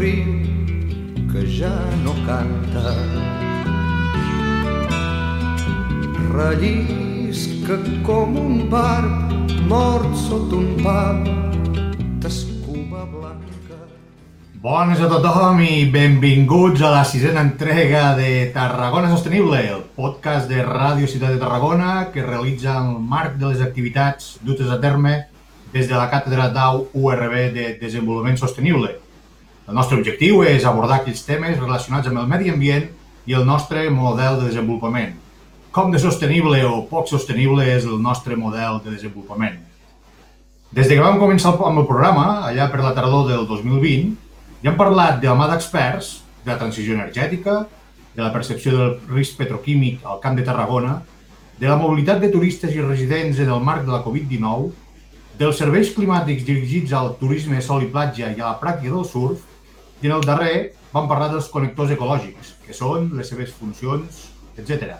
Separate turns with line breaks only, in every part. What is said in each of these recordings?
Riu que ja no canta. Rellisca com un barb mort sota un pal d'escuma blanca.
Bones a tothom i benvinguts a la sisena entrega de Tarragona Sostenible, el podcast de Ràdio Ciutat de Tarragona que realitza el marc de les activitats dutes a terme des de la càtedra d'AU URB de Desenvolupament Sostenible. El nostre objectiu és abordar aquells temes relacionats amb el medi ambient i el nostre model de desenvolupament. Com de sostenible o poc sostenible és el nostre model de desenvolupament. Des de que vam començar amb el programa, allà per la tardor del 2020, ja hem parlat de la mà d'experts, de la transició energètica, de la percepció del risc petroquímic al Camp de Tarragona, de la mobilitat de turistes i residents en el marc de la Covid-19, dels serveis climàtics dirigits al turisme sol i platja i a la pràctica del surf, i en el darrer vam parlar dels connectors ecològics, que són les seves funcions, etc.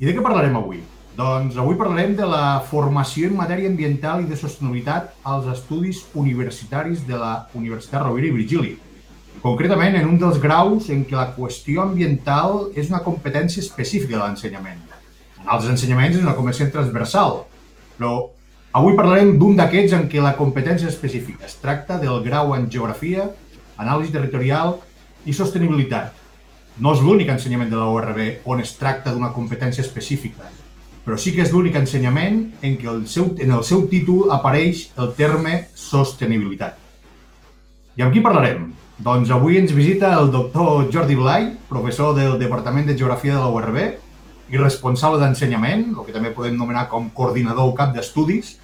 I de què parlarem avui? Doncs avui parlarem de la formació en matèria ambiental i de sostenibilitat als estudis universitaris de la Universitat Rovira i Virgili. Concretament, en un dels graus en què la qüestió ambiental és una competència específica de l'ensenyament. En altres ensenyaments és una competència transversal, però Avui parlarem d'un d'aquests en què la competència específica es tracta del grau en Geografia, Anàlisi Territorial i Sostenibilitat. No és l'únic ensenyament de la URB on es tracta d'una competència específica, però sí que és l'únic ensenyament en què el seu, en el seu títol apareix el terme sostenibilitat. I amb qui parlarem? Doncs avui ens visita el doctor Jordi Blai, professor del Departament de Geografia de la URB i responsable d'ensenyament, el que també podem nomenar com coordinador o cap d'estudis,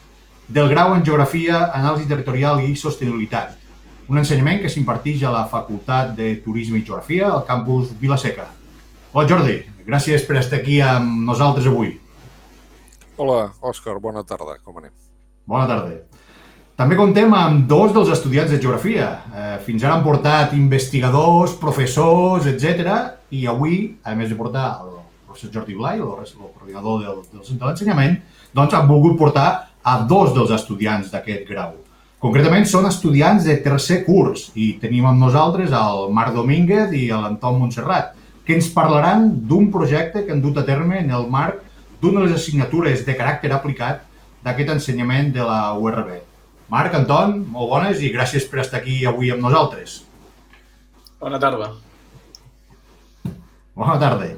del grau en Geografia, Anàlisi Territorial i Sostenibilitat, un ensenyament que s'imparteix a la Facultat de Turisme i Geografia al campus Vilaseca. Hola Jordi, gràcies per estar aquí amb nosaltres avui.
Hola, Òscar, bona tarda, com anem?
Bona tarda. També contem amb dos dels estudiants de Geografia. Eh, fins ara han portat investigadors, professors, etc. I avui, a més de portar el professor Jordi Blai, el coordinador del, del centre d'ensenyament, doncs han volgut portar a dos dels estudiants d'aquest grau. Concretament són estudiants de tercer curs i tenim amb nosaltres el Marc Domínguez i l'Anton Montserrat, que ens parlaran d'un projecte que han dut a terme en el marc d'una de les assignatures de caràcter aplicat d'aquest ensenyament de la URB. Marc, Anton, molt bones i gràcies per estar aquí avui amb nosaltres.
Bona tarda.
Bona tarda.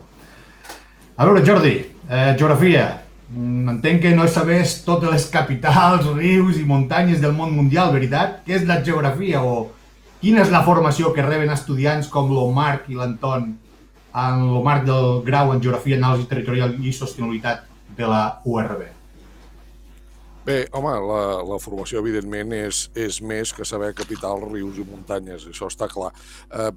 A veure, Jordi, eh, geografia, entenc que no sabés totes les capitals, rius i muntanyes del món mundial, veritat? Què és la geografia o quina és la formació que reben estudiants com l'Omarc i l'Anton en el marc del grau en Geografia, Anàlisi Territorial i Sostenibilitat de la URB?
Bé, home, la, la formació, evidentment, és, és més que saber capitals, rius i muntanyes, això està clar. Eh,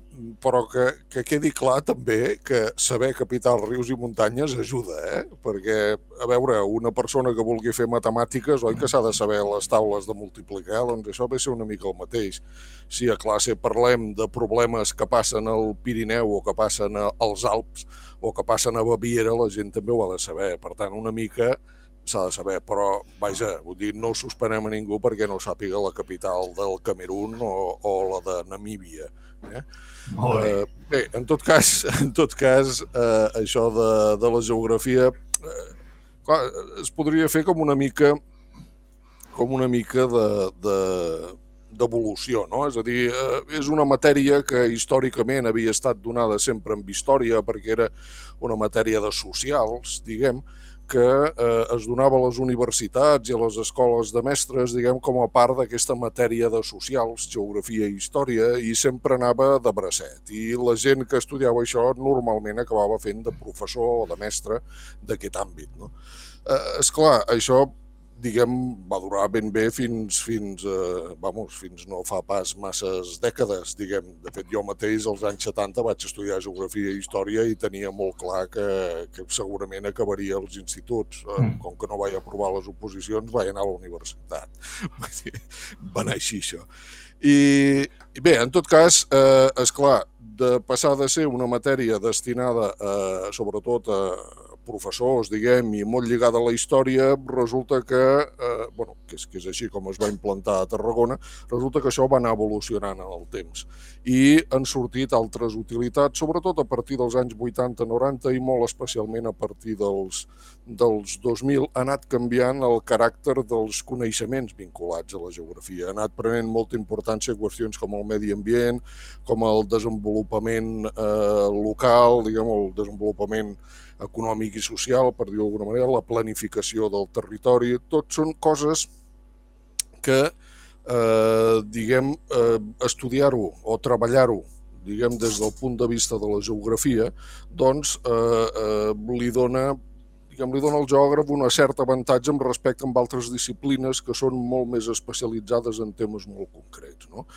però que, que quedi clar també que saber capitals, rius i muntanyes ajuda, eh? Perquè, a veure, una persona que vulgui fer matemàtiques, oi que s'ha de saber les taules de multiplicar? Doncs això ve ser una mica el mateix. Si a classe parlem de problemes que passen al Pirineu o que passen als Alps o que passen a Baviera, la gent també ho ha de saber. Per tant, una mica s'ha de saber, però, vaja, vull dir, no suspenem a ningú perquè no sàpiga la capital del Camerún o, o la de Namíbia. Eh?
Molt bé.
Eh, bé, en tot cas, en tot cas eh, això de, de la geografia eh, clar, es podria fer com una mica com una mica de, de, d'evolució, no? És a dir, eh, és una matèria que històricament havia estat donada sempre amb història perquè era una matèria de socials, diguem, que eh, es donava a les universitats i a les escoles de mestres, diguem, com a part d'aquesta matèria de socials, geografia i història, i sempre anava de bracet. I la gent que estudiava això normalment acabava fent de professor o de mestre d'aquest àmbit. No? Eh, esclar, això diguem, va durar ben bé fins, fins, eh, vamos, fins no fa pas masses dècades, diguem. De fet, jo mateix als anys 70 vaig estudiar Geografia i Història i tenia molt clar que, que segurament acabaria als instituts. Eh, mm. Com que no vaig aprovar les oposicions, vaig anar a la universitat. va anar així, això. I, i bé, en tot cas, eh, és clar, de passar de ser una matèria destinada eh, sobretot a professors, diguem, i molt lligada a la història, resulta que, eh, bueno, que és, que és així com es va implantar a Tarragona, resulta que això va anar evolucionant en el temps. I han sortit altres utilitats, sobretot a partir dels anys 80-90 i molt especialment a partir dels, dels 2000, ha anat canviant el caràcter dels coneixements vinculats a la geografia. Ha anat prenent molta importància qüestions com el medi ambient, com el desenvolupament eh, local, diguem, el desenvolupament econòmic i social, per dir-ho d'alguna manera, la planificació del territori, tot són coses que, eh, diguem, eh, estudiar-ho o treballar-ho diguem, des del punt de vista de la geografia, doncs eh, eh, li dona diguem, li dona al geògraf un cert avantatge amb respecte amb altres disciplines que són molt més especialitzades en temes molt concrets. No?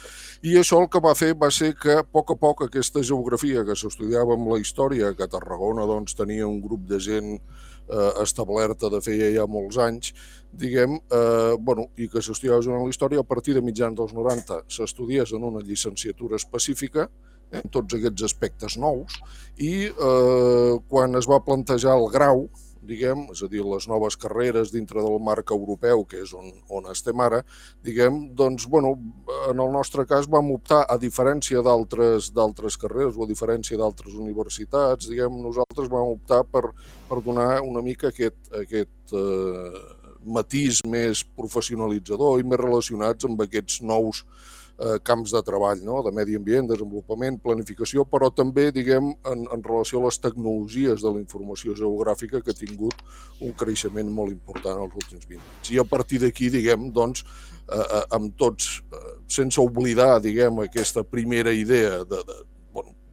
I això el que va fer va ser que a poc a poc aquesta geografia que s'estudiava amb la història, que a Tarragona doncs, tenia un grup de gent eh, establerta de feia ja molts anys, diguem, eh, bueno, i que s'estudiava en la història, a partir de mitjans dels 90 s'estudiés en una llicenciatura específica, eh, tots aquests aspectes nous, i eh, quan es va plantejar el grau, diguem, és a dir, les noves carreres dintre del marc europeu, que és on, on estem ara, diguem, doncs, bueno, en el nostre cas vam optar, a diferència d'altres carreres o a diferència d'altres universitats, diguem, nosaltres vam optar per, per donar una mica aquest, aquest eh, matís més professionalitzador i més relacionats amb aquests nous eh, camps de treball, no? de medi ambient, desenvolupament, planificació, però també, diguem, en, en relació a les tecnologies de la informació geogràfica que ha tingut un creixement molt important els últims 20 anys. I a partir d'aquí, diguem, doncs, eh, eh, amb tots, eh, sense oblidar, diguem, aquesta primera idea de, de,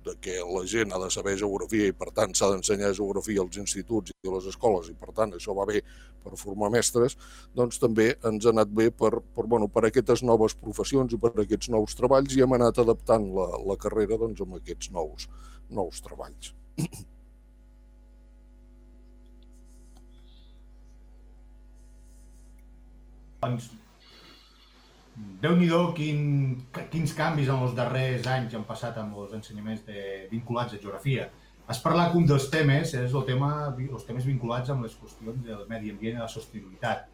de que la gent ha de saber geografia i per tant s'ha d'ensenyar geografia als instituts i a les escoles i per tant això va bé per formar mestres, doncs també ens ha anat bé per, per, bueno, per aquestes noves professions i per aquests nous treballs i hem anat adaptant la, la carrera doncs, amb aquests nous, nous treballs.
Doncs déu nhi quin, quins canvis en els darrers anys han passat amb els ensenyaments de, vinculats a geografia. Has parlat que un dels temes és el tema, els temes vinculats amb les qüestions del medi ambient i la sostenibilitat.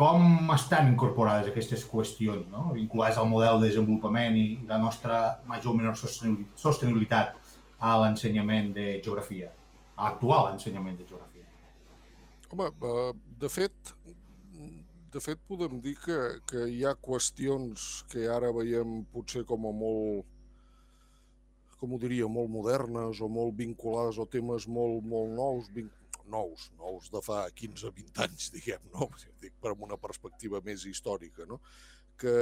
Com estan incorporades aquestes qüestions, no? vinculades al model de desenvolupament i la nostra major o menor sostenibilitat a l'ensenyament de geografia, a l'actual ensenyament de geografia?
Home, eh, de fet, de fet, podem dir que, que hi ha qüestions que ara veiem potser com a molt, com ho diria, molt modernes o molt vinculades o temes molt, molt nous, nous, nous de fa 15-20 anys, diguem, no? Dic, per una perspectiva més històrica, no? Que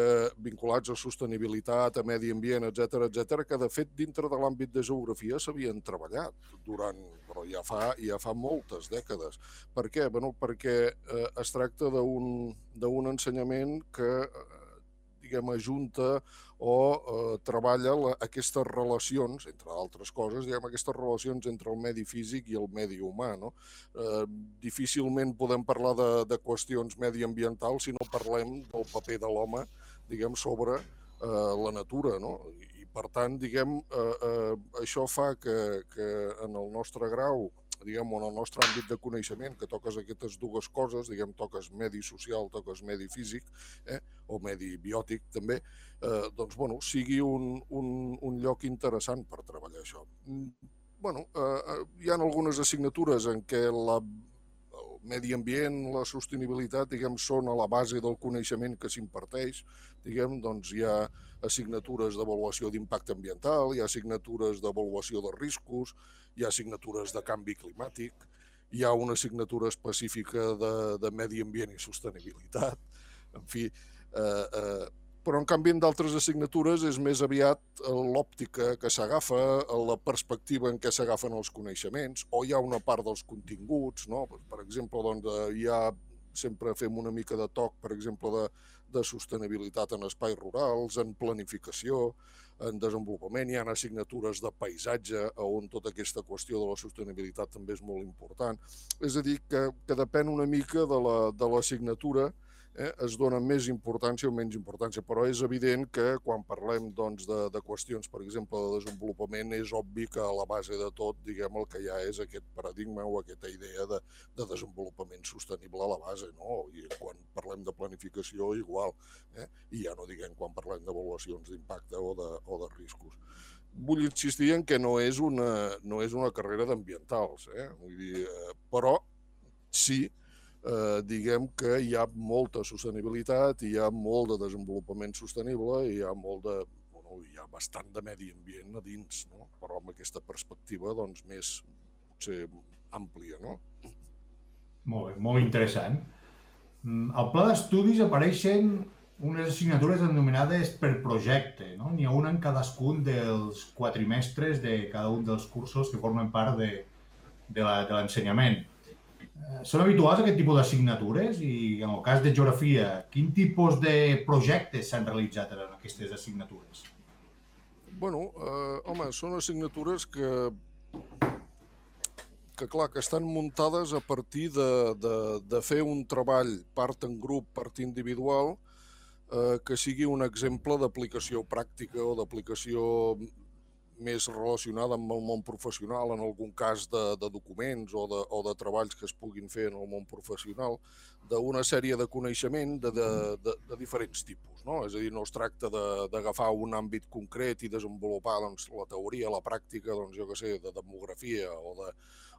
vinculats a sostenibilitat, a medi ambient, etc etc, que de fet dintre de l'àmbit de geografia s'havien treballat durant, però ja fa, ja fa moltes dècades. Per què? Bueno, perquè eh, es tracta d'un ensenyament que eh, diguem, ajunta o eh, treballa la, aquestes relacions, entre altres coses, diguem, aquestes relacions entre el medi físic i el medi humà. No? Eh, difícilment podem parlar de, de qüestions mediambientals si no parlem del paper de l'home diguem, sobre eh, la natura. No? I, per tant, diguem, eh, eh, això fa que, que en el nostre grau diguem, en el nostre àmbit de coneixement, que toques aquestes dues coses, diguem, toques medi social, toques medi físic, eh, o medi biòtic també, eh, doncs, bueno, sigui un, un, un lloc interessant per treballar això. Mm, bueno, eh, eh, hi ha algunes assignatures en què la, el medi ambient, la sostenibilitat, diguem, són a la base del coneixement que s'imparteix, diguem, doncs hi ha assignatures d'avaluació d'impacte ambiental, hi ha assignatures d'avaluació de riscos, hi ha assignatures de canvi climàtic, hi ha una assignatura específica de, de medi ambient i sostenibilitat, en fi, eh, eh, però en canvi en d'altres assignatures és més aviat l'òptica que s'agafa, la perspectiva en què s'agafen els coneixements, o hi ha una part dels continguts, no? per exemple, doncs, hi ha sempre fem una mica de toc, per exemple, de, de sostenibilitat en espais rurals, en planificació, en desenvolupament, hi ha assignatures de paisatge on tota aquesta qüestió de la sostenibilitat també és molt important. És a dir, que, que depèn una mica de l'assignatura, la, eh, es dona més importància o menys importància, però és evident que quan parlem doncs, de, de qüestions, per exemple, de desenvolupament, és obvi que a la base de tot, diguem, el que hi ha és aquest paradigma o aquesta idea de, de desenvolupament sostenible a la base, no? I quan parlem de planificació, igual, eh? i ja no diguem quan parlem d'avaluacions d'impacte o, de, o de riscos vull insistir en que no és una, no és una carrera d'ambientals, eh? Vull dir, eh, però sí eh, diguem que hi ha molta sostenibilitat, hi ha molt de desenvolupament sostenible, hi ha molt de, bueno, hi ha bastant de medi ambient a dins, no? però amb aquesta perspectiva doncs, més potser àmplia. No?
Molt bé, molt interessant. Mm, al pla d'estudis apareixen unes assignatures denominades per projecte. No? N'hi ha una en cadascun dels quatrimestres de cada un dels cursos que formen part de, de l'ensenyament. Eh, són habituals aquest tipus d'assignatures i en el cas de geografia, quin tipus de projectes s'han realitzat en aquestes assignatures?
Bueno, eh, home, són assignatures que que clar, que estan muntades a partir de, de, de fer un treball part en grup, part individual, eh, que sigui un exemple d'aplicació pràctica o d'aplicació més relacionada amb el món professional, en algun cas de, de documents o de, o de treballs que es puguin fer en el món professional, d'una sèrie de coneixement de, de, de, de diferents tipus. No? És a dir, no es tracta d'agafar un àmbit concret i desenvolupar doncs, la teoria, la pràctica, doncs, jo que sé, de demografia o de,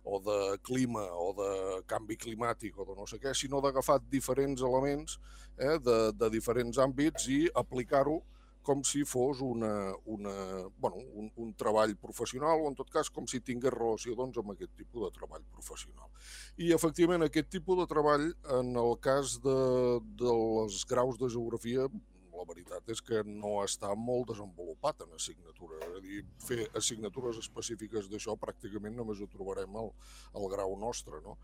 o de clima o de canvi climàtic o de no sé què, sinó d'agafar diferents elements eh, de, de diferents àmbits i aplicar-ho com si fos una, una, bueno, un, un treball professional o, en tot cas, com si tingués relació doncs, amb aquest tipus de treball professional. I, efectivament, aquest tipus de treball, en el cas de, dels graus de geografia, la veritat és que no està molt desenvolupat en assignatura. És a dir, fer assignatures específiques d'això pràcticament només ho trobarem al, al grau nostre. No?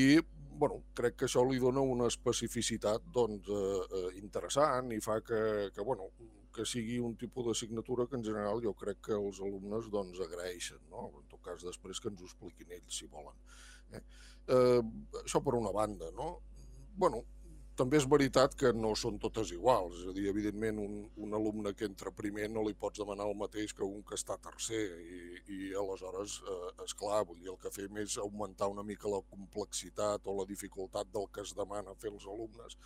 I bueno, crec que això li dona una especificitat doncs, eh, eh, interessant i fa que, que bueno, que sigui un tipus d'assignatura que en general jo crec que els alumnes doncs, agraeixen, no? en tot cas després que ens ho expliquin ells si volen. Eh? Eh, això per una banda. No? bueno, també és veritat que no són totes iguals, és a dir, evidentment un, un alumne que entra primer no li pots demanar el mateix que un que està tercer i, i aleshores, eh, és clar, vull dir, el que fem és augmentar una mica la complexitat o la dificultat del que es demana fer els alumnes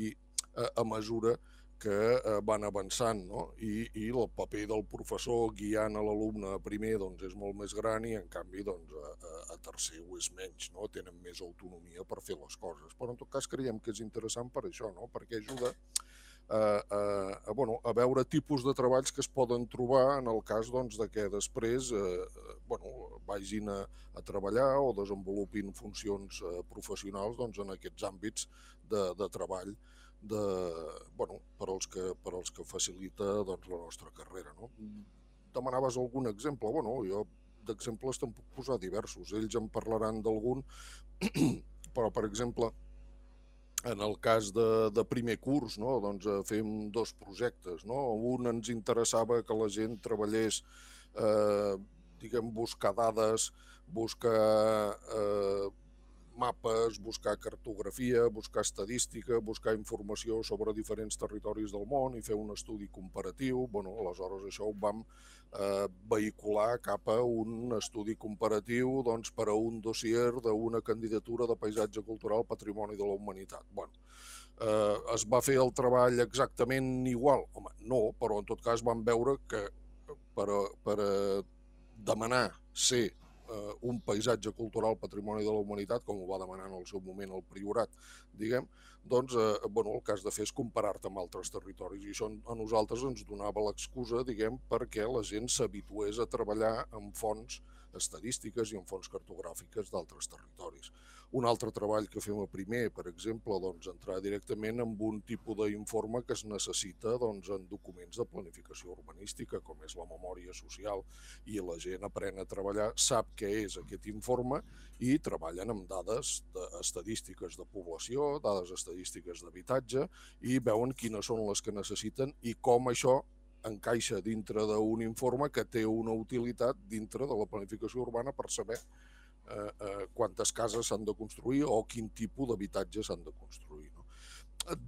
i eh, a mesura que eh, van avançant no? I, i el paper del professor guiant a l'alumne a primer doncs, és molt més gran i en canvi doncs, a, a, tercer ho és menys, no? tenen més autonomia per fer les coses. Però en tot cas creiem que és interessant per això, no? perquè ajuda a, a, a, bueno, a veure tipus de treballs que es poden trobar en el cas doncs, de que després eh, bueno, vagin a, a treballar o desenvolupin funcions eh, professionals doncs, en aquests àmbits de, de treball de, bueno, per, als que, per als que facilita doncs, la nostra carrera. No? Demanaves algun exemple? Bueno, jo d'exemples te'n puc posar diversos. Ells en parlaran d'algun, però, per exemple, en el cas de, de primer curs, no? doncs, eh, fem dos projectes. No? Un ens interessava que la gent treballés eh, diguem, buscar dades, buscar eh, mapes, buscar cartografia, buscar estadística, buscar informació sobre diferents territoris del món i fer un estudi comparatiu. Bueno, aleshores això ho vam eh, vehicular cap a un estudi comparatiu doncs, per a un dossier d'una candidatura de paisatge cultural patrimoni de la humanitat. Bueno, eh, es va fer el treball exactament igual? Home, no, però en tot cas vam veure que per a, per a demanar ser eh, un paisatge cultural patrimoni de la humanitat, com ho va demanar en el seu moment el Priorat, diguem, doncs eh, bueno, el has de fer és comparar-te amb altres territoris i això a nosaltres ens donava l'excusa, diguem, perquè la gent s'habitués a treballar amb fonts estadístiques i en fonts cartogràfiques d'altres territoris. Un altre treball que fem a primer, per exemple, doncs, entrar directament en un tipus d'informe que es necessita doncs, en documents de planificació urbanística, com és la memòria social, i la gent aprèn a treballar, sap què és aquest informe i treballen amb dades de, estadístiques de població, dades estadístiques d'habitatge, i veuen quines són les que necessiten i com això encaixa dintre d'un informe que té una utilitat dintre de la planificació urbana per saber eh, eh, quantes cases s'han de construir o quin tipus d'habitatge s'han de construir. No?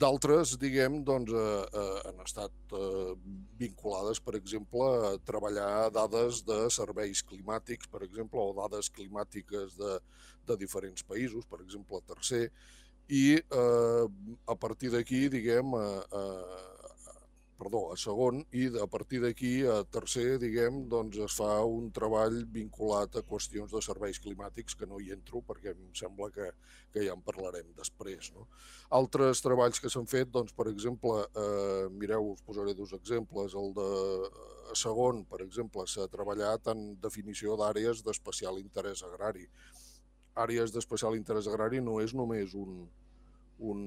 D'altres, diguem, doncs, eh, eh, han estat eh, vinculades, per exemple, a treballar dades de serveis climàtics, per exemple, o dades climàtiques de, de diferents països, per exemple, tercer, i eh, a partir d'aquí, diguem, eh, eh, perdó, a segon, i a partir d'aquí, a tercer, diguem, doncs es fa un treball vinculat a qüestions de serveis climàtics que no hi entro perquè em sembla que, que ja en parlarem després. No? Altres treballs que s'han fet, doncs, per exemple, eh, mireu, us posaré dos exemples. El de a segon, per exemple, s'ha treballat en definició d'àrees d'especial interès agrari. Àrees d'especial interès agrari no és només un, un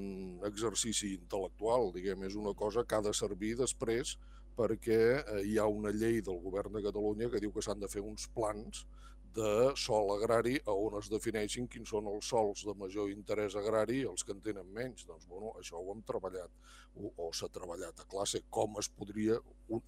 exercici intel·lectual, diguem, és una cosa que ha de servir després perquè eh, hi ha una llei del govern de Catalunya que diu que s'han de fer uns plans de sol agrari a on es defineixin quins són els sols de major interès agrari i els que en tenen menys. Doncs, bueno, això ho hem treballat, o, o s'ha treballat a classe, com es podria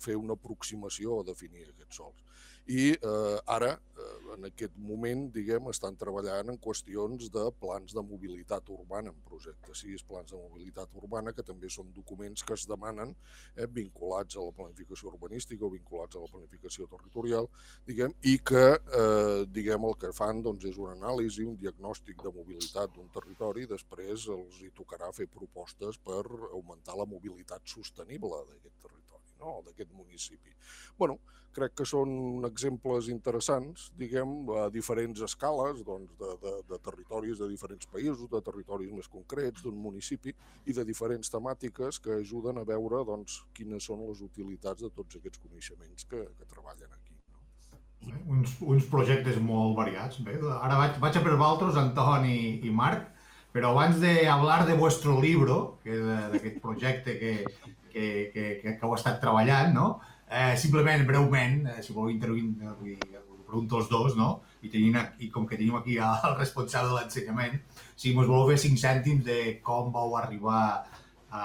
fer una aproximació a definir aquests sols. I eh, ara, eh, en aquest moment, diguem, estan treballant en qüestions de plans de mobilitat urbana, en projectes, sis plans de mobilitat urbana, que també són documents que es demanen eh, vinculats a la planificació urbanística o vinculats a la planificació territorial, diguem, i que eh, diguem, el que fan doncs, és una anàlisi, un diagnòstic de mobilitat d'un territori i després els hi tocarà fer propostes per augmentar la mobilitat sostenible d'aquest territori, no? d'aquest municipi. bueno, crec que són exemples interessants, diguem, a diferents escales doncs, de, de, de territoris de diferents països, de territoris més concrets, d'un municipi i de diferents temàtiques que ajuden a veure doncs, quines són les utilitats de tots aquests coneixements que, que treballen aquí
uns, uns projectes molt variats. Bé, ara vaig, vaig a per vosaltres, Anton i, i Marc, però abans de hablar de vuestro libro, que és d'aquest projecte que, que, que, que, que heu estat treballant, no? eh, simplement, breument, eh, si voleu intervenir, eh, vull dir, pregunto els dos, no? I, tenim, i com que tenim aquí el responsable de l'ensenyament, si ens voleu fer cinc cèntims de com vau arribar a,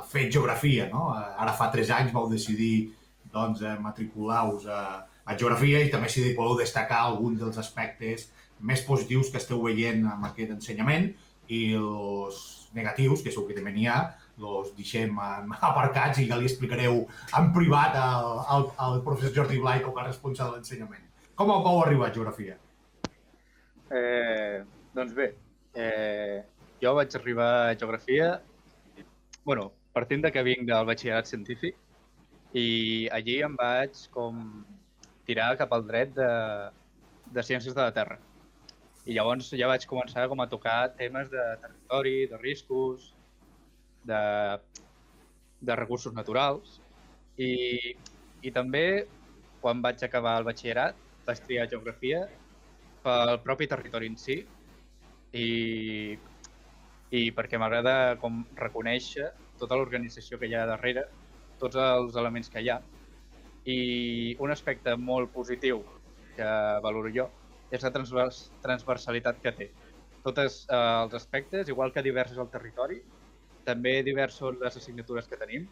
a fer geografia, no? Ara fa tres anys vau decidir doncs, matricular-vos a, a geografia i també si voleu destacar alguns dels aspectes més positius que esteu veient amb aquest ensenyament i els negatius, que segur que també n'hi ha, els deixem aparcats i ja li explicareu en privat al, al, al professor Jordi Blai com a responsable d'ensenyament. Com vau arribar a geografia?
Eh, doncs bé, eh, jo vaig arribar a geografia bueno, partint de que vinc del batxillerat científic i allí em vaig com tirar cap al dret de, de ciències de la Terra. I llavors ja vaig començar com a tocar temes de territori, de riscos, de, de recursos naturals. I, i també quan vaig acabar el batxillerat vaig triar geografia pel propi territori en si. I, i perquè m'agrada com reconèixer tota l'organització que hi ha darrere, tots els elements que hi ha. I un aspecte molt positiu que valoro jo és la transvers transversalitat que té. Tots eh, els aspectes, igual que diversos al territori, també diversos les assignatures que tenim.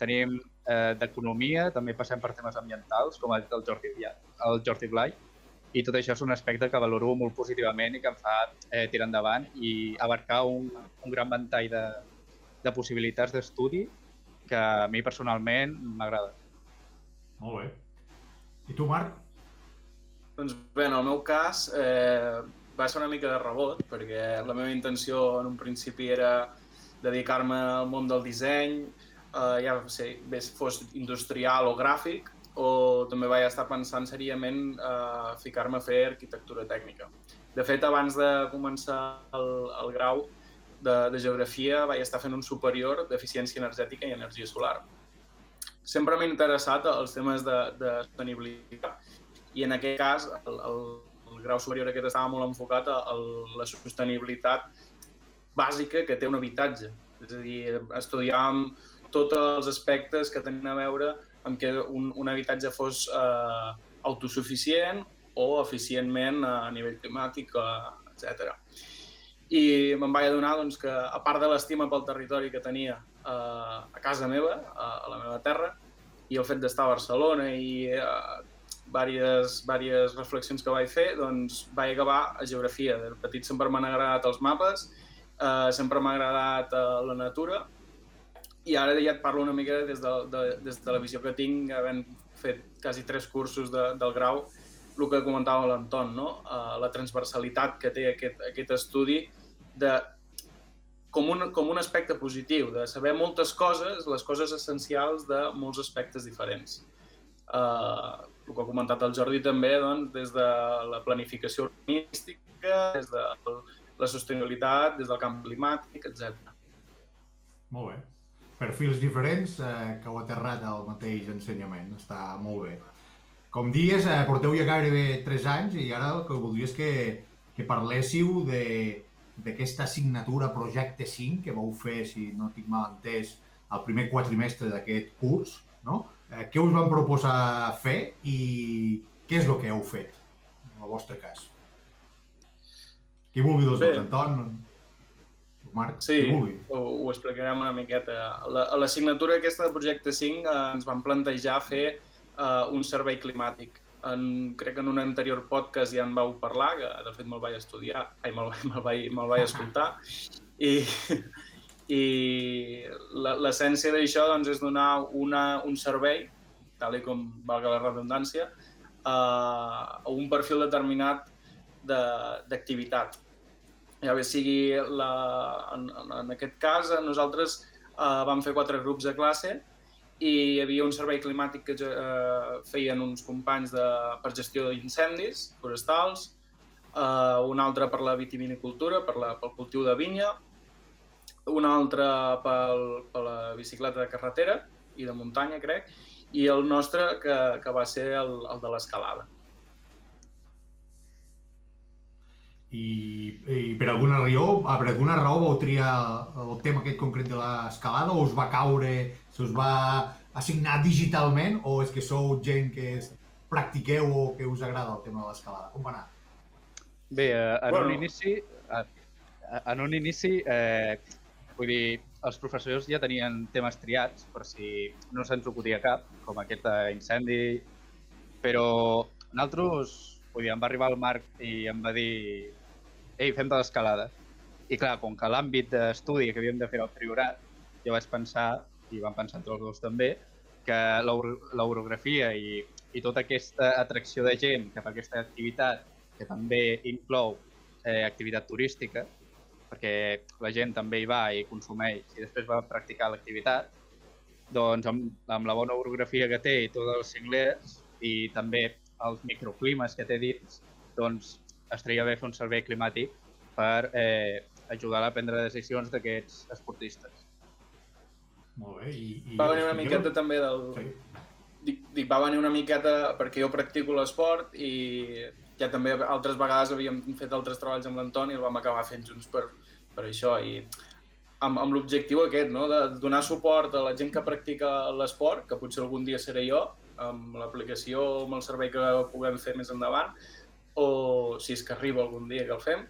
Tenim eh, d'economia, també passem per temes ambientals, com ha dit el Jordi, el Jordi Blai, i tot això és un aspecte que valoro molt positivament i que em fa eh, tirar endavant i abarcar un, un gran ventall de, de possibilitats d'estudi que a mi personalment m'agrada.
Molt bé. I tu, Marc?
Doncs bé, en el meu cas eh, va ser una mica de rebot, perquè la meva intenció en un principi era dedicar-me al món del disseny, eh, ja sé, bé fos industrial o gràfic, o també vaig estar pensant seriament eh, ficar-me a fer arquitectura tècnica. De fet, abans de començar el, el grau de, de geografia vaig estar fent un superior d'eficiència energètica i energia solar sempre m'ha interessat els temes de, de sostenibilitat i en aquest cas el, el, el grau superior aquest estava molt enfocat a, a la sostenibilitat bàsica que té un habitatge. És a dir, estudiàvem tots els aspectes que tenen a veure amb que un, un habitatge fos eh, autosuficient o eficientment a nivell climàtic, eh, etc. I me'n vaig adonar doncs, que, a part de l'estima pel territori que tenia eh, a casa meva, a, a la meva terra, i el fet d'estar a Barcelona i eh, diverses, diverses reflexions que vaig fer, doncs vaig acabar a geografia. De petit sempre m'han agradat els mapes, eh, sempre m'ha agradat eh, la natura, i ara ja et parlo una mica des de, de, des de la visió que tinc, havent fet quasi tres cursos de, del grau, el que comentava l'Anton, no? Uh, la transversalitat que té aquest, aquest estudi de com un, com un aspecte positiu, de saber moltes coses, les coses essencials de molts aspectes diferents. Uh, el que ha comentat el Jordi també, doncs, des de la planificació urbanística, des de la sostenibilitat, des del canvi climàtic, etc.
Molt bé perfils diferents eh, que heu aterrat al mateix ensenyament. Està molt bé. Com dies, eh, porteu ja gairebé 3 anys i ara el que voldria és que, que parléssiu d'aquesta assignatura Projecte 5 que vau fer, si no tinc mal entès, el primer quatrimestre d'aquest curs. No? Eh, què us van proposar fer i què és el que heu fet, en el vostre cas? Qui vulgui dels dos, Anton? Marc,
sí, ho, ho explicarem una miqueta. La, a l'assignatura aquesta de Projecte 5 eh, ens van plantejar fer eh, un servei climàtic. En, crec que en un anterior podcast ja en vau parlar, que de fet me'l vaig estudiar, ai, me'l me vaig, me vaig escoltar, i, i l'essència d'això doncs, és donar una, un servei, tal com valga la redundància, eh, a un perfil determinat d'activitat ja bé sigui la, en, en aquest cas, nosaltres eh, vam fer quatre grups de classe i hi havia un servei climàtic que eh, feien uns companys de, per gestió d'incendis forestals, eh, un altre per la vitivinicultura, per la, pel cultiu de vinya, un altre pel, per la bicicleta de carretera i de muntanya, crec, i el nostre que, que va ser el, el de l'escalada.
I, i per alguna raó, per alguna raó vau triar el tema aquest concret de l'escalada o us va caure, se us va assignar digitalment o és que sou gent que practiqueu o que us agrada el tema de l'escalada? Com va anar?
Bé, eh, en bueno. un inici, eh, en un inici eh, vull dir, els professors ja tenien temes triats per si no se'ns acudia cap, com aquest incendi, però nosaltres vull dir, em va arribar el Marc i em va dir ei, fem de l'escalada. I clar, com que l'àmbit d'estudi que havíem de fer al priorat, jo vaig pensar, i vam pensar entre els dos també, que l'orografia i, i tota aquesta atracció de gent cap a aquesta activitat, que també inclou eh, activitat turística, perquè la gent també hi va i consumeix i després va practicar l'activitat, doncs amb, amb la bona orografia que té i tots els cinglers i també els microclimes que té dins, doncs estaria bé fer un servei climàtic per eh, ajudar a prendre decisions d'aquests esportistes.
Molt bé. I,
i va venir una miqueta també del... Sí. Dic, dic, va venir una miqueta perquè jo practico l'esport i ja també altres vegades havíem fet altres treballs amb l'Antoni i el vam acabar fent junts per, per això i amb, amb l'objectiu aquest, no? de donar suport a la gent que practica l'esport, que potser algun dia seré jo, amb l'aplicació, amb el servei que puguem fer més endavant, o si és que arriba algun dia que el fem,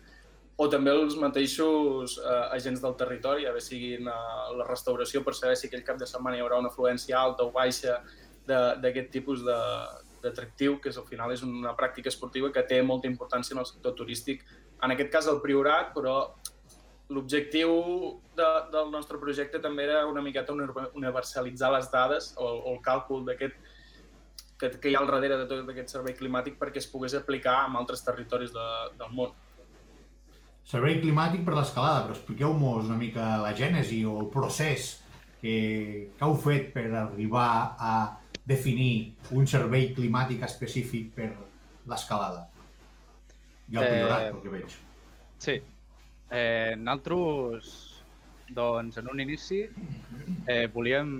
o també els mateixos eh, agents del territori, a veure siguin eh, la restauració per saber si aquell cap de setmana hi haurà una afluència alta o baixa d'aquest tipus d'atractiu, que és, al final és una pràctica esportiva que té molta importància en el sector turístic. En aquest cas el Priorat, però l'objectiu de, del nostre projecte també era una miqueta universalitzar les dades o, o el càlcul d'aquest que, que hi ha al darrere de tot aquest servei climàtic perquè es pogués aplicar en altres territoris de, del món.
Servei climàtic per l'escalada, però expliqueu-nos una mica la gènesi o el procés que, que heu fet per arribar a definir un servei climàtic específic per l'escalada. I el priorat, eh, pel que veig.
Sí. Eh, nosaltres, doncs, en un inici, eh, volíem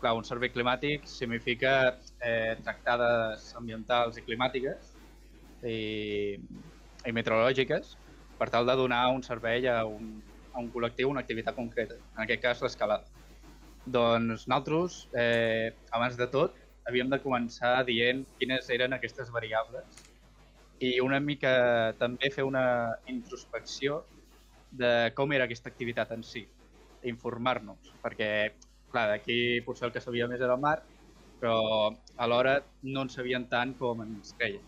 clar, un servei climàtic significa eh, tractades ambientals i climàtiques i, i meteorològiques per tal de donar un servei a un, a un col·lectiu, una activitat concreta, en aquest cas l'escalada. Doncs nosaltres, eh, abans de tot, havíem de començar dient quines eren aquestes variables i una mica també fer una introspecció de com era aquesta activitat en si, informar-nos, perquè, clar, d'aquí potser el que sabia més era el mar, però alhora no en sabien tant com ens creien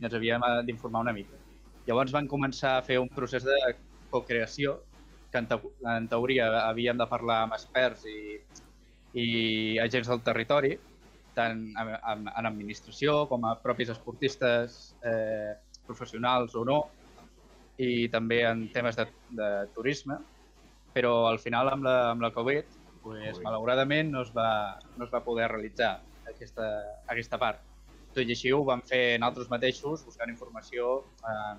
i ens havíem d'informar una mica. Llavors van començar a fer un procés de co-creació que en, te en teoria havíem de parlar amb experts i, i agents del territori, tant en, en, en administració com a propis esportistes eh, professionals o no, i també en temes de, de turisme, però al final amb la, amb la Covid, pues, malauradament no es, va, no es va poder realitzar aquesta, aquesta part. Tot i així ho vam fer nosaltres mateixos, buscant informació eh,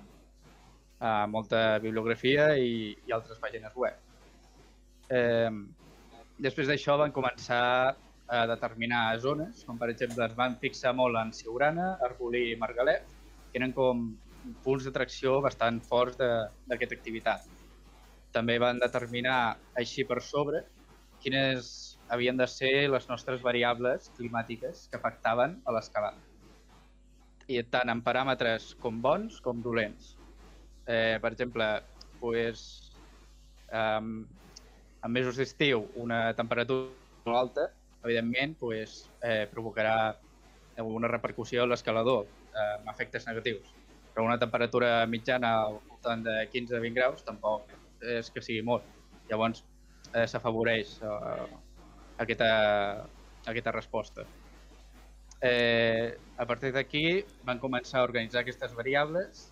a molta bibliografia i, i altres pàgines web. Eh, després d'això van començar a determinar zones, com per exemple es van fixar molt en Siurana, Arbolí i Margalet, que eren com punts d'atracció bastant forts d'aquesta activitat. També van determinar així per sobre quines havien de ser les nostres variables climàtiques que afectaven a l'escalada. I tant en paràmetres com bons com dolents. Eh, per exemple, pues, um, en mesos d'estiu una temperatura molt alta, evidentment, pues, eh, provocarà una repercussió a l'escalador eh, amb efectes negatius però una temperatura mitjana al voltant de 15-20 graus tampoc és que sigui molt. Llavors eh, s'afavoreix eh, aquesta, aquesta resposta. Eh, a partir d'aquí van començar a organitzar aquestes variables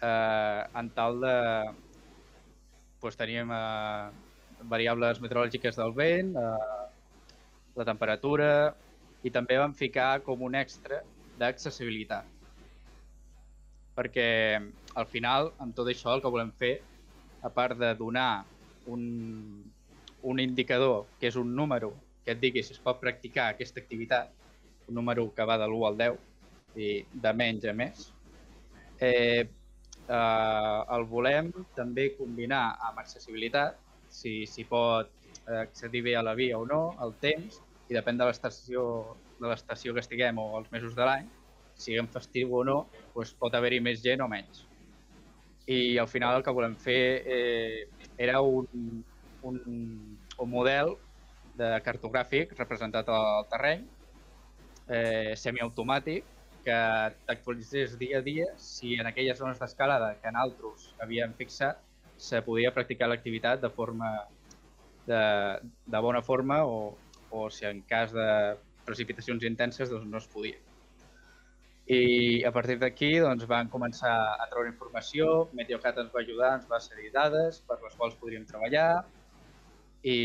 eh, en tal de... Pues, teníem eh, variables meteorològiques del vent, eh, la temperatura i també vam ficar com un extra d'accessibilitat perquè al final, amb tot això, el que volem fer, a part de donar un, un indicador, que és un número que et digui si es pot practicar aquesta activitat, un número que va de l'1 al 10 i de menys a més, eh, eh, el volem també combinar amb accessibilitat, si s'hi pot accedir bé a la via o no, el temps, i depèn de l'estació de l'estació que estiguem o els mesos de l'any, siguem festiu o no, doncs pot haver-hi més gent o menys. I al final el que volem fer eh, era un, un, un model de cartogràfic representat al terreny, eh, semiautomàtic, que t'actualitzés dia a dia si en aquelles zones d'escalada que en altres havíem fixat se podia practicar l'activitat de forma de, de bona forma o, o si en cas de precipitacions intenses doncs no es podia. I a partir d'aquí doncs, van començar a treure informació, Meteocat ens va ajudar, ens va cedir dades per les quals podríem treballar i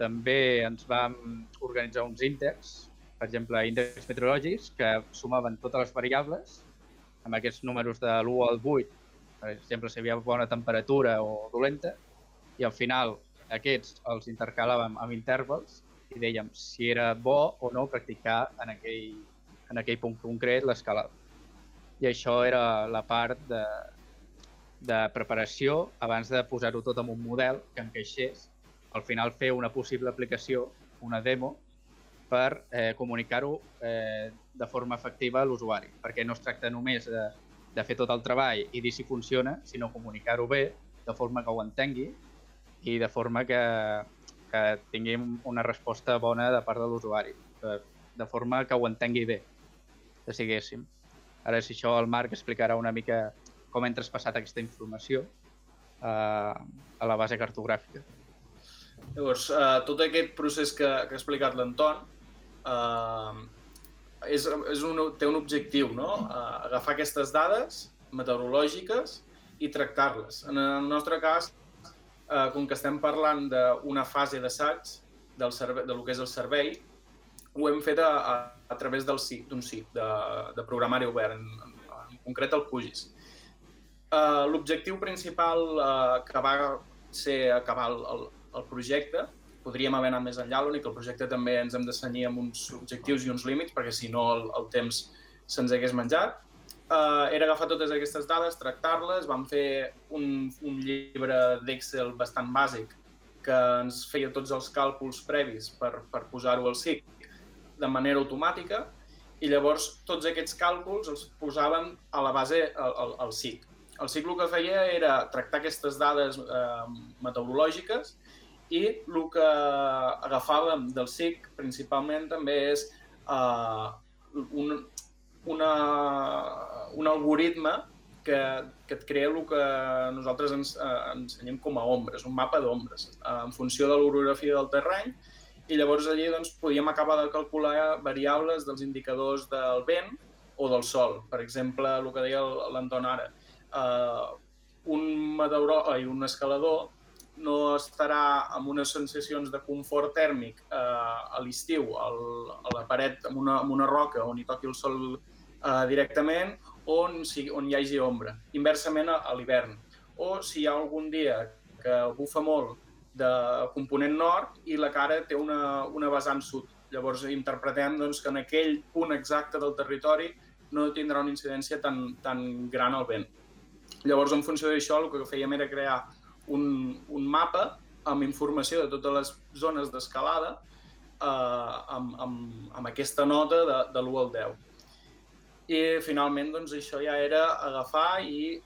també ens vam organitzar uns índexs, per exemple, índexs meteorològics, que sumaven totes les variables amb aquests números de l'1 al 8, per exemple, si hi havia bona temperatura o dolenta, i al final aquests els intercalàvem amb intervals i dèiem si era bo o no practicar en aquell en aquell punt concret l'escalada. I això era la part de, de preparació abans de posar-ho tot en un model que encaixés. Al final fer una possible aplicació, una demo, per eh, comunicar-ho eh, de forma efectiva a l'usuari, perquè no es tracta només de, de fer tot el treball i dir si funciona, sinó comunicar-ho bé, de forma que ho entengui i de forma que, que tinguem una resposta bona de part de l'usuari, de, de forma que ho entengui bé que siguéssim. Ara, si això el Marc explicarà una mica com hem traspassat aquesta informació eh, a la base cartogràfica.
Llavors, eh, tot aquest procés que, que ha explicat l'Anton eh, és, és un, té un objectiu, no? Eh, agafar aquestes dades meteorològiques i tractar-les. En el nostre cas, eh, com que estem parlant d'una fase d'assaig del, servei, del que és el servei, ho hem fet a, a, a través del SIC, d'un SIC, de, de programari obert, en, en concret el QGIS. Uh, L'objectiu principal uh, que va ser acabar el, el, el projecte, podríem haver anat més enllà, l'únic que el projecte també ens hem de senyir amb uns objectius i uns límits, perquè si no el, el temps se'ns hagués menjat, eh, era agafar totes aquestes dades, tractar-les, vam fer un, un llibre d'Excel bastant bàsic que ens feia tots els càlculs previs per, per posar-ho al SIC de manera automàtica i llavors tots aquests càlculs els posàvem a la base al, al, al SIC. El SIC el que feia era tractar aquestes dades eh, meteorològiques i el que agafàvem del SIC principalment també és eh, un, una, un algoritme que, que et crea el que nosaltres ens eh, ensenyem com a ombres, un mapa d'ombres, eh, en funció de l'orografia del terreny, i llavors allí doncs, podíem acabar de calcular variables dels indicadors del vent o del sol. Per exemple, el que deia l'Anton ara, eh, un meteorò i un escalador no estarà amb unes sensacions de confort tèrmic eh, a l'estiu a la paret amb una, amb una roca on hi toqui el sol eh, directament on, si, on hi hagi ombra, inversament a, a l'hivern. O si hi ha algun dia que bufa molt de component nord i la cara té una, una vessant sud. Llavors interpretem doncs, que en aquell punt exacte del territori no tindrà una incidència tan, tan gran al vent. Llavors, en funció d'això, el que fèiem era crear un, un mapa amb informació de totes les zones d'escalada eh, amb, amb, amb aquesta nota de, de l'1 al 10 i finalment doncs, això ja era agafar i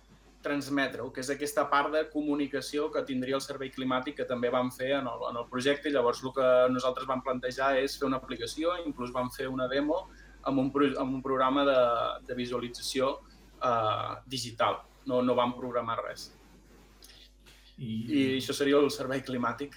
transmetre-ho, que és aquesta part de comunicació que tindria el servei climàtic que també vam fer en el, en el projecte. I llavors el que nosaltres vam plantejar és fer una aplicació, inclús vam fer una demo amb un, amb un programa de, de visualització eh, digital, no, no vam programar res. I... I això seria el servei climàtic.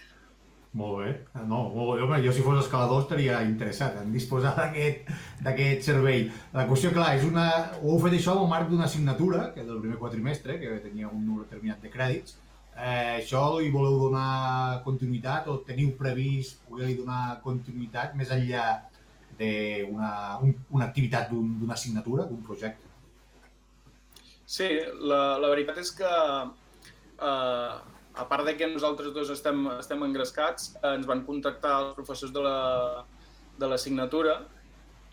Molt bé. Ah, no, molt bé. Home, jo si fos escalador estaria interessat en disposar d'aquest servei. La qüestió, clar, és una... Ho heu fet això al marc d'una assignatura, que és del primer quatrimestre, que tenia un número determinat de crèdits. Eh, això li voleu donar continuïtat o teniu previst poder-li donar continuïtat més enllà d'una un, una activitat d'una un, assignatura, d'un projecte?
Sí, la, la veritat és que eh, a part de que nosaltres dos estem, estem engrescats, ens van contactar els professors de la de l'assignatura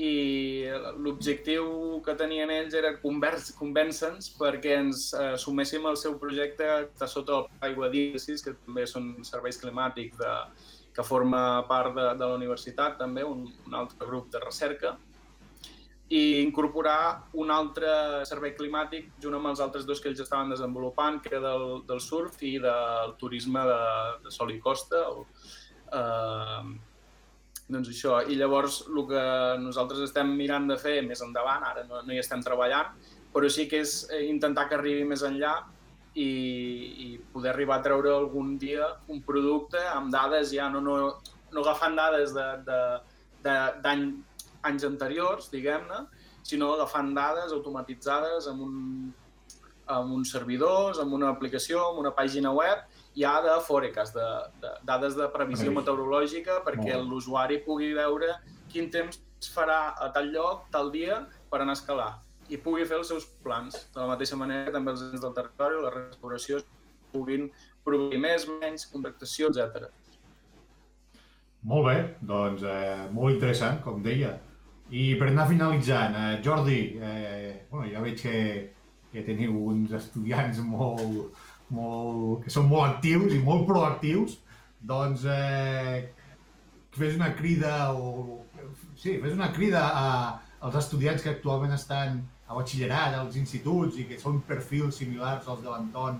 i l'objectiu que tenien ells era convèncer-nos perquè ens eh, suméssim al seu projecte està sota el Aigua d'Indicis, que també són serveis climàtics de, que forma part de, de la universitat, també, un, un altre grup de recerca i incorporar un altre servei climàtic junt amb els altres dos que ells estaven desenvolupant, que era del, del surf i del turisme de, de sol i costa. O, eh, doncs això. I llavors el que nosaltres estem mirant de fer més endavant, ara no, no hi estem treballant, però sí que és eh, intentar que arribi més enllà i, i poder arribar a treure algun dia un producte amb dades ja no, no, no agafant dades d'any de, de, de anys anteriors, diguem-ne, sinó agafant dades automatitzades amb, un, amb uns servidors, amb una aplicació, amb una pàgina web, ja de forecast, de, de dades de previsió meteorològica, perquè l'usuari pugui veure quin temps farà a tal lloc, tal dia, per anar a escalar i pugui fer els seus plans. De la mateixa manera que també els ens del territori, la restauració, puguin proveir més, menys, contractació, etc.
Molt bé, doncs eh, molt interessant, com deia. I per anar finalitzant, eh, Jordi, eh, bueno, ja veig que, que teniu uns estudiants molt, molt, que són molt actius i molt proactius, doncs eh, fes una crida o, sí, fes una crida a, als estudiants que actualment estan a batxillerat, als instituts i que són perfils similars als de l'Anton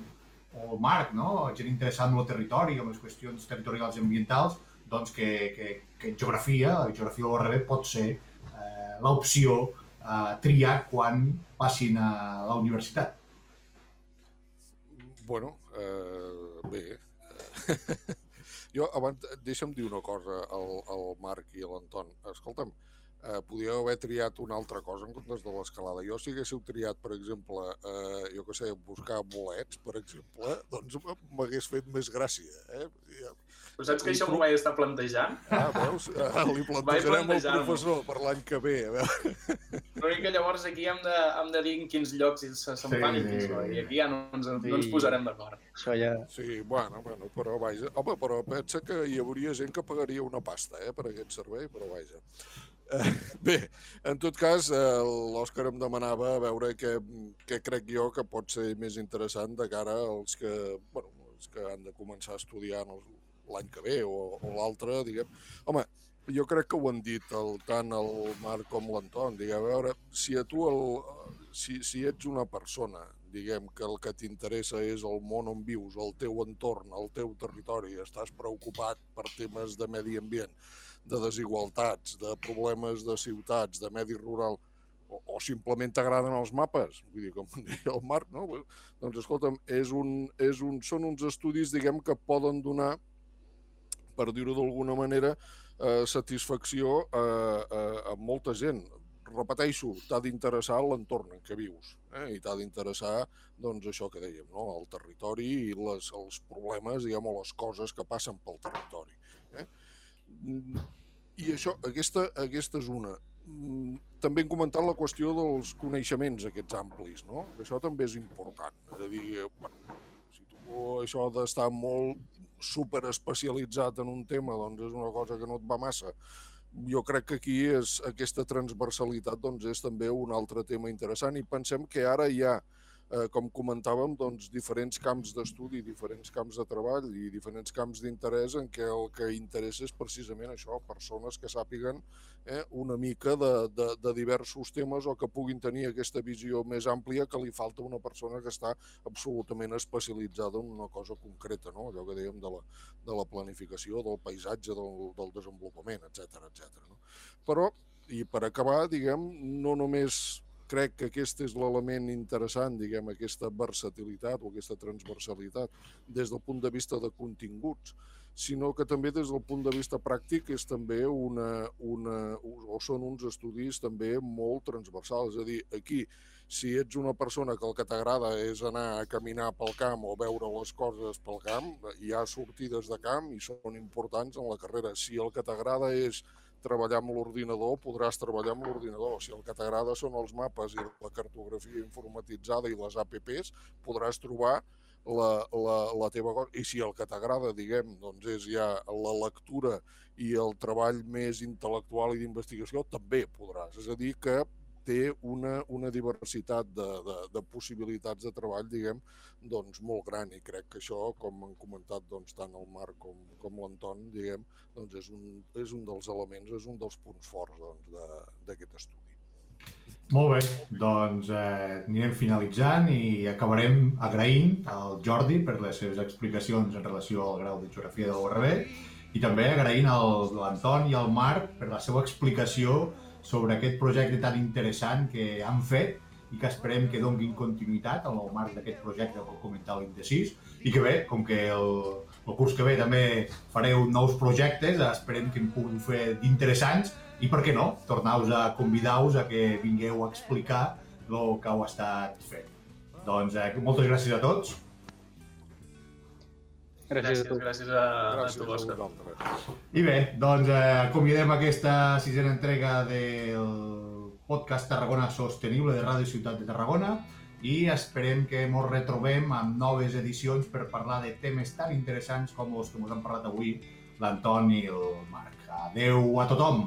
o el Marc, no? gent interessada en el territori, en les qüestions territorials i ambientals, doncs que, que, que geografia, la geografia de l'ORB pot ser l'opció a triar quan passin a la universitat?
Bueno, eh, bé. jo abans, deixa'm dir una cosa al, al Marc i a l'Anton. Escolta'm, eh, podíeu haver triat una altra cosa en comptes de l'escalada. Jo si haguéssiu triat, per exemple, eh, jo que sé, buscar bolets, per exemple, doncs m'hagués fet més gràcia. Eh?
Però saps que això m'ho vaig estar plantejant?
Ah, veus? Ah, li plantejarem al professor per l'any que ve. A veure.
Però que llavors aquí hem de, hem de dir en quins llocs se'n sí, fan i quins no, i aquí ja no ens, sí. no ens posarem d'acord.
Això ja...
Sí, bueno, bueno, però vaja. Home, però pensa que hi hauria gent que pagaria una pasta eh, per aquest servei, però vaja. Eh, Bé, en tot cas, eh, l'Òscar em demanava a veure què, què crec jo que pot ser més interessant de cara als que, bueno, els que han de començar a estudiar l'any que ve o, o l'altre, diguem. Home, jo crec que ho han dit el, tant el Marc com l'Anton. Diguem, a veure, si a tu el, si, si ets una persona, diguem que el que t'interessa és el món on vius, el teu entorn, el teu territori, estàs preocupat per temes de medi ambient, de desigualtats, de problemes de ciutats, de medi rural, o, o simplement t'agraden els mapes, vull dir, com deia el Marc, no? Doncs escolta'm, és un, és un, són uns estudis, diguem, que poden donar, per dir-ho d'alguna manera, eh, satisfacció a, a, a molta gent repeteixo, t'ha d'interessar l'entorn en què vius eh? i t'ha d'interessar doncs, això que dèiem, no? el territori i les, els problemes diguem, o les coses que passen pel territori. Eh? I això, aquesta, aquesta és una. També hem comentat la qüestió dels coneixements aquests amplis, no? Això també és important. És a dir, bueno, si tu això d'estar molt super especialitzat en un tema doncs és una cosa que no et va massa. Jo crec que aquí és, aquesta transversalitat doncs, és també un altre tema interessant i pensem que ara hi ha, eh, com comentàvem, doncs, diferents camps d'estudi, diferents camps de treball i diferents camps d'interès en què el que interessa és precisament això, persones que sàpiguen eh, una mica de, de, de diversos temes o que puguin tenir aquesta visió més àmplia que li falta una persona que està absolutament especialitzada en una cosa concreta, no? allò que dèiem de la, de la planificació, del paisatge, del, del desenvolupament, etc etc. No? Però, i per acabar, diguem, no només crec que aquest és l'element interessant, diguem, aquesta versatilitat o aquesta transversalitat des del punt de vista de continguts, sinó que també des del punt de vista pràctic és també una, una, o són uns estudis també molt transversals. És a dir, aquí, si ets una persona que el que t'agrada és anar a caminar pel camp o veure les coses pel camp, hi ha sortides de camp i són importants en la carrera. Si el que t'agrada és treballar amb l'ordinador, podràs treballar amb l'ordinador. Si el que t'agrada són els mapes i la cartografia informatitzada i les APPs, podràs trobar la, la, la teva cosa. I si el que t'agrada, diguem, doncs és ja la lectura i el treball més intel·lectual i d'investigació, també podràs. És a dir, que té una, una diversitat de, de, de possibilitats de treball, diguem, doncs molt gran i crec que això, com han comentat doncs, tant el Marc com, com l'Anton, diguem, doncs és un, és un dels elements, és un dels punts forts doncs, d'aquest estudi.
Molt bé, doncs eh, anirem finalitzant i acabarem agraint al Jordi per les seves explicacions en relació al grau de geografia de l'URB i també agraint a l'Anton i al Marc per la seva explicació sobre aquest projecte tan interessant que han fet i que esperem que donguin continuïtat en el marc d'aquest projecte que comentar l'Indecis i que bé, com que el, el curs que ve també fareu nous projectes, esperem que en puguin fer d'interessants. I per què no, tornar-vos a convidar-vos a que vingueu a explicar el que heu estat fent. Doncs eh, moltes gràcies a tots
Gràcies, gràcies, gràcies a, gràcies a tu,
Òscar. I bé, doncs eh, acomiadem aquesta sisena entrega del podcast Tarragona Sostenible de Ràdio Ciutat de Tarragona i esperem que ens retrobem amb noves edicions per parlar de temes tan interessants com els que ens han parlat avui l'Anton i el Marc. Adeu a tothom!